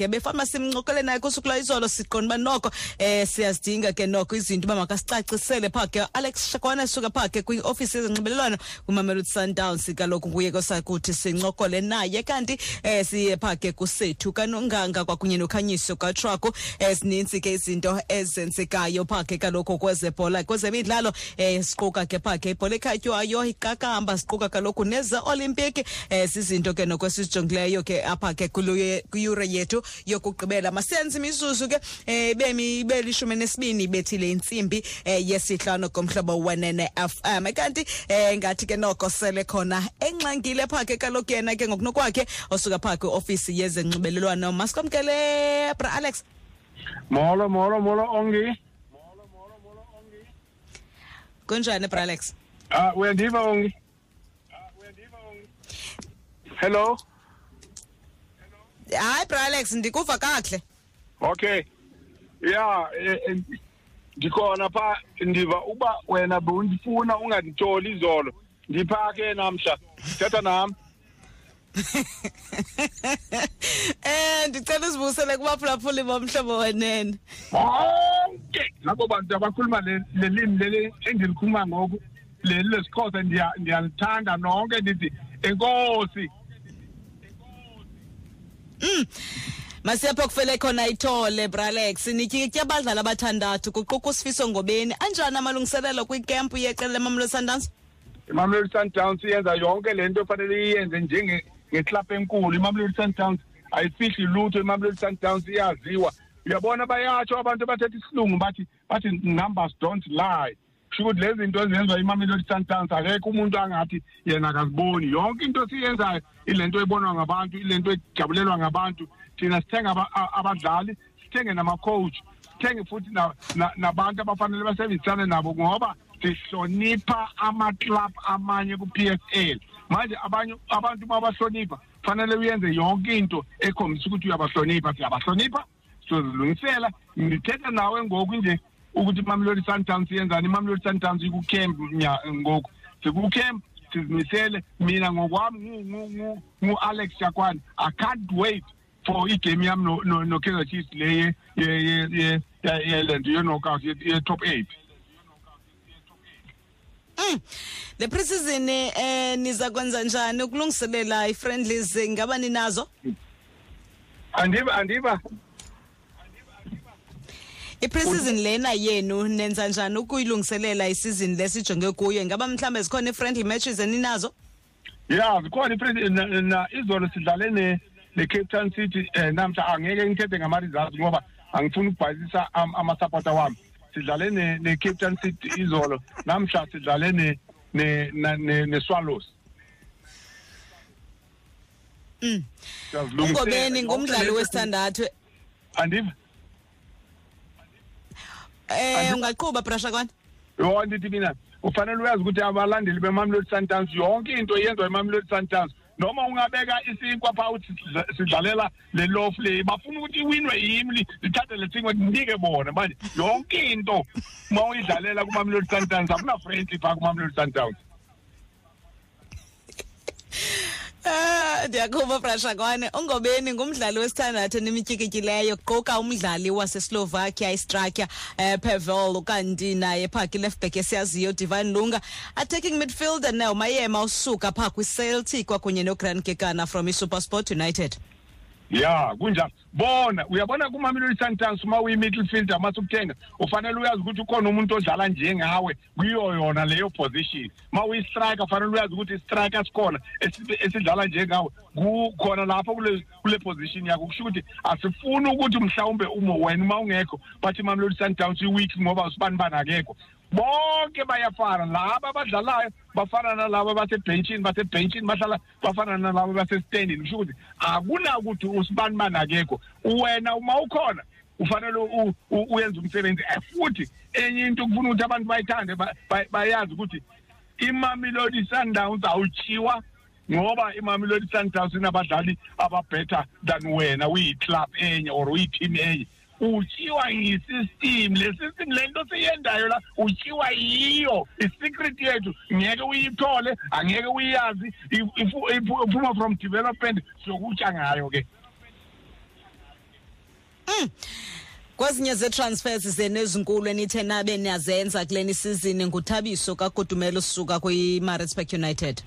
ngebefama simncokole naye kusukula izolo siqonda uba noko eh siyazidinga ke noko izinto uba makasicacisele phaa ke. Alex shakwana suka phaa ke kwiofisi yezinxibelelwano kwimamelodi sundowns kaloku nguye kosakuthi sincokole naye. Kanti eh siye phaa ke kusethu kanonganga kwakunye nokhanyiso katshaku zininzi ke izinto ezenzekayo phaa ke kaloku kwezebhola kwezemidlalo eh siquka ke phaa ke ibhola ekhatywayo iqakamba siquka kaloku neze-olimpiki eh zizinto ke nokwesijongileyo ke apha ke kwiyure yethu yokugqibela masenze imizuzu ke eh bemi belishumi nesibini bethile intsimbi eh yesihlanu komhlobo wenene FM kanti eh ngathi ke noko sele khona enxangile pha ke kaloku yena ke ngokunokwakhe osuka pha kwiofisi yezenxibelelwano masikwamkele bra Alex Molo molo molo ongi. kunjani bra Alex Ah uyandiva ongi? Hello. Hayi bra Alex ndikuva kakuhle Okay. Yeah, eh, eh, ndikhona pha ndiva uba wena bowundifuna unganditoli izolo. Ndiphake namhla. Thetha nami. eh ndicela uzibusele kubaphulaphuli bomhlobo wenene Bonke labo bantu abakhuluma le lelimi leli engilikhuluma ngoku leli lesikhosa ndiya ndiyalithanda nonke ndithi enkosi. Masiyapho kufele khona ithole bralex. Nityikitya abadlali abathandathu kuquka usifiso ngobeni. Anjani amalungiselelo kwikempu yeqela lemamlo sundowns? Imamelodi sundowns iyenza yonke le nto efanele iyenze njenge ngeklabhu enkulu. Imamelodi sundowns ayifihli lutho imamelodi sundowns iyaziwa. Uyabona bayatsho abantu abathetha isilungu bathi bathi numbers don't lie. Kusho ukuthi lezi zinto ezenziwa imamelodi sundowns akekho umuntu angathi yena akaziboni. Yonke into siyenzayo ile nto ebonwa ngabantu ile nto ejabulelwa ngabantu. Thina sithenga aba- a- abadlali sithenge nama-coach sithenge futhi na- na- nabantu abafanele basebenzisane nabo ngoba sihlonipha amaklab amanye ku-PSL manje abanye abantu babahlonipha fanele uyenze yonke into ekhombisa ukuthi uyabahlonipha. Siyabahlonipha sizilungisela ngithetha nawe ngoku nje. Ukuthi imamelodi sundowns yenzani imamelodi sundowns ikucamp nya ngoku sikucamp sizimisele mina ngokwami ngu- ngu- ngu- ngu-alex shakwane i can't wait for igame yami no- no- no-kaizer chiefs le ye- ye- ye- ye- ye- yelento ye-knockout ye- ye-top eight. Mm. le preseason eh niza kwenza njani ukulungiselela i-friendlies ngaba ninazo andiva andiva. I-preseason lena yenu nenza njani ukuyilungiselela isizini lesijonge kuyo? Ngaba mhlawumbe zikhona i-friendly matches eninazo? Ya zikhona na- na- izolo sidlale ne- ne-cape town city um namhla angeke ngithethe ngama-results ngoba angifuni ukubhalisisa am- amasapota wami. Sidlale ne- ne-cape town city izolo namhla sidlale ne-swallows. Mm. Ungobeni ngumdlali wesithandathu? Andiva eh ungaqhuba brashakwana yho ndithi mina ufanele uyazi ukuthi abalandeli bemamelodi sundowns yonke into yenziwa imamelodi sundowns. Noma ungabeka isinkwa phaa uthi sidla- sidlalela le lof le bafuna ukuthi iwinwe yimi lithathe le sinkwa ndinike bona manje. Yonke into uma uyidlalela kumamelodi sundowns akuna-friendly phaa kumamelodi sundowns. Ah frashakwane brashakwane ungobeni ngumdlali wesithandathu enimityikityileyo quka umdlali waseslovakia istrakia um pevel kanti naye phaa kwilefbek esiyaziyo divine lunga. Attacking midfielder nomayema usuka phaa kwiceltic kwakunye nogrand kekana from isupersport united ya kunjalo. Bona uyabona kumamelodi sundowns uma uyi-middle fielder uma sukuthenga ufanele uyazi ukuthi ukhona umuntu odlala njengawe kuyo yona leyo position. Uma uyi-striker fanele uyazi ukuthi i-striker sikhona esi- esidlala njengawe kukhona lapho kule kule position yakho kusho ukuthi asifuni ukuthi mhlawumbe umo wena uma ungekho bathi imamelodi sundowns i-weak ngoba usibani bani akekho. Bonke bayafana. Laba abadlalayo bafana nalabo basebhentshini basebhentshini bahlala bafana nalabo basestandini kusho ukuthi akunakuthi usibani bani akekho. Wena uma ukhona ufanele u- u- uyenze umsebenzi. Eh, futhi enye into kufuna ukuthi abantu bayithande ba- ba- bayazi ukuthi imamelodi sundowns awutshiwa ngoba imamelodi sundowns inabadlali ababhetha than wena uyi-club enye or uyi-team enye. Utshiwa yisystem. Le system le nto siyendayo la utshiwa yiyo. I-secret yethu ngeke uyithole angeke uyazi. Iphuma from development siyokutya ngayo ke. Kwezinye ze transfers zene ezinkulu enithe nabe niyazenza kuleni season nguthabiso kaGodumelo suka kwiMaritzburg United.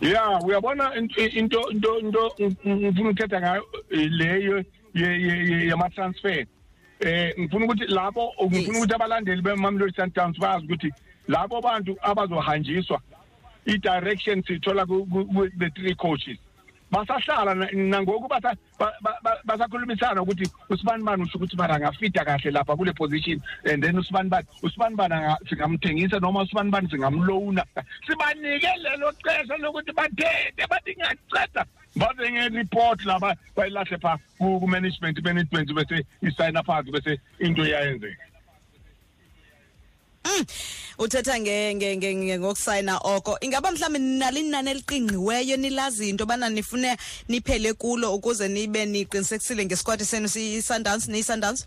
Yeah, uyabona into into into ngifuna ukuthetha ngayo leyo yama transfer. Eh ngifuna ukuthi labo ngifuna ukuthi abalandeli beMamelodi Sundowns bazi ukuthi labo bantu abazohanjiswa i direction sithola ku the three coaches. basahlala nangoku basakhulumisana ukuthi usibani bani usho ukuthi mara angafita kahle lapha kule position and then usibani bani usibani bani singamthengisa noma usibani bani singamlowuna sibanike lelo xesha lokuthi bathethe bathi ngiyaceda baze nge-report laba bayilahle pha ku-management management bese isayina phansi bese into iyayenzeka Mm. Uthetha nge nge ngokusayina oko. Ingaba mhlambe nalinani eliqingqiweyo nilazi into bana nifune niphele kulo ukuze nibe niqinisekisile ngesquad senu si Sundowns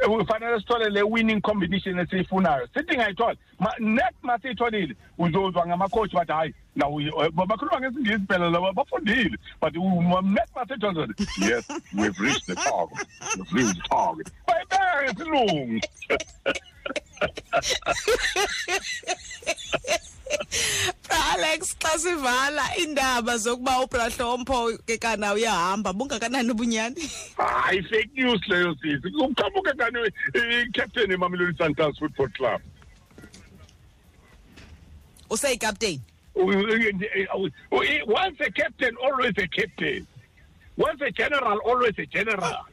ufanele sithole le winning combination esiyifunayo. Sithi ngayithola. Next masiyitholile uzozwa ngamacoach bathi hayi now eh, bakhuluma ngesingisi phela laba bafundile. But next masiyitholile yes we've reached the target. We've reached the target. Bayibeka ngesilungu Alex xa sivala indaba zokuba uBrahlompo ke kana uyahamba bungakanani ubunyani? Hayi fake news leyo sisi. Kuqhamuke kani i-captain eMamelodi Sundowns Football Club. Useyicaptain once a captain always a captain. Once a general always a general.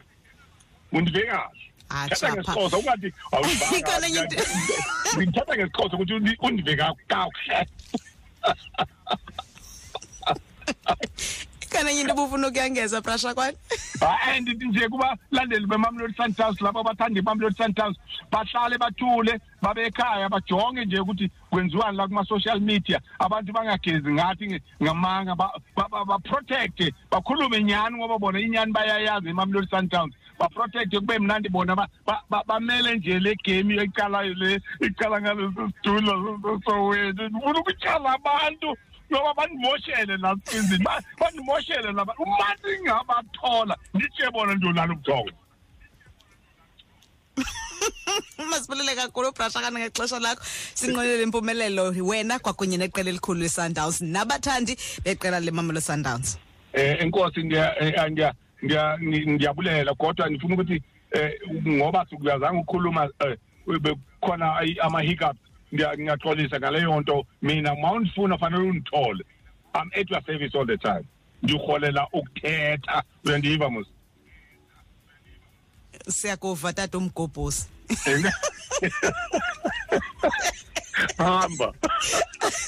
Undivhe kahle thatha ngesixhosa ungathi ngithatha ngesixhosa ukuthi undive kakuhle. Kana yini bufuna ukuyangeza prasha kwani hayi ndithi nje kubalandeli bemamelodi sundowns laba abathanda imamelodi sundowns bahlale bathule babe ekhaya bajonge nje ukuthi kwenziwani la kuma-social media abantu bangagezi ngathi ngamanga baprotecte bakhulume nyani ngoba bona inyani bayayazi imamelodi sundowns baprotecte kube mnandi bona bamele nje le game iqalayo le iqala ngaleso situlo sowethu ndifuna ukutyhala abantu ngoba bandimoshele nasenzini bandimoshele laba uma singabathola nditshe bona ndiyolala ubuthongo. Masibulele kakhulu brasha kana ngexesha lakho. Sinqwenele impumelelo wena kwakunye neqela elikhulu le-sundowns nabathandi beqela lemamelo sundowns. Eh enkosi ndiya ndiyabulela kodwa ngifuna ukuthi eh ngoba sukuyazanga ukukhuluma bekhona ama-hiccups ngiyaxolisa ngaleyo nto. Mina ma undifuna fanele undithole i'm at your service all the time. Ndiholela ukuthetha. Uyandiva mos siyakuva tata umgobhosi. Hamba.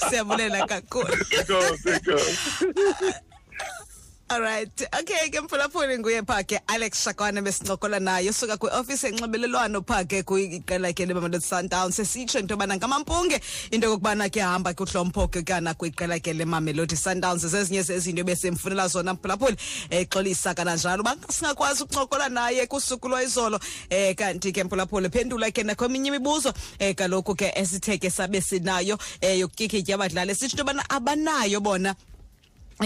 Siyabulela kakhulu. Alright. Okay, ke mphulaphuli nguye phake Alex Shakwana besincokola naye suka kwiofisi enxibelelwano phake kwiqela ke leMamelodi sundown sesitsho into yobana ngamampunge into yokokubana ke hamba kuhlompho ke kana kwiqela ke leMamelodi Sundowns. Zezinye zezinto besemfunela zona mphulaphuli exolisa kananjalo. Basingakwazi ukuncokola naye kusuku lwayizolo um kanti ke mphulaphuli phendula ke nakweminye imibuzo eh kaloku ke esithe ke sabe sinayo eh yokutyikitya abadlali. Esitsho into yobana abanayo bona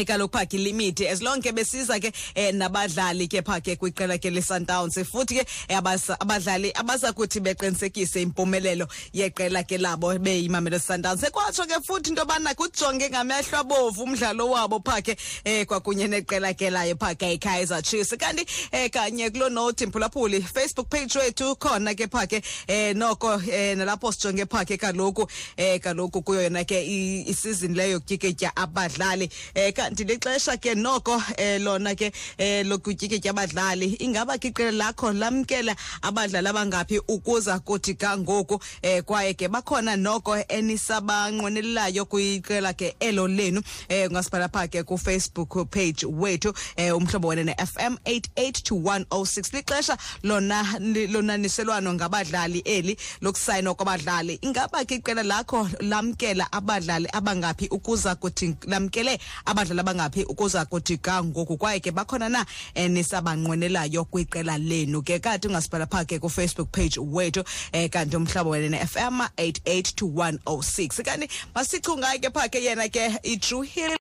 ikaloku phakhe limit as long ke besiza ke um nabadlali ke phakhe kwiqela ke leSundowns futhi ke eh, abadlali abaza kuthi beqinisekise impumelelo yeqela ke labo beyimamelo Sundowns ekwatsho ke futhi into yobana kujonge ngamehlo abovu umdlalo wabo phaa ke um kwakunye neqela ke layo phakhe iKaizer Chiefs. Kanti um kanye kuloo nothi mphulaphuli Facebook page wethu khona ke phaa ke um noko um nalapho sijonge phakhe kaloku um kaloku kuyo ke isizini leyo abadlali. Eh, kanti ke noko eh, lona ke eh, lokutyikitya abadlali. Ingaba ke iqela lakho lamkela abadlali abangaphi ukuza kuthi kangoku eh, kwaye ke bakhona noko enisabanqwenelelayo kwiqela ke elo lenu eh, ungasibhala pha ke kufacebook page wethu eh, umhlobo wena ne-fm 882106 lixesha lona lonaniselwano ngabadlali eli lokusayinwa kwabadlali. Ingaba ke iqela lakho lamkela abadlali abangaphi ukuza kuthi lamkele abadlali abadlali abangaphi ukuza kuthi ga ngoku kwaye ke bakhona na enisabanqwenelayo kwiqela lenu. Ke kanti ungasibhala phaa ke kufacebook page wethu um kanti umhlobo wena ne-fm 88 to 106 kanti masichungayo ke phaa ke yena ke i-true hill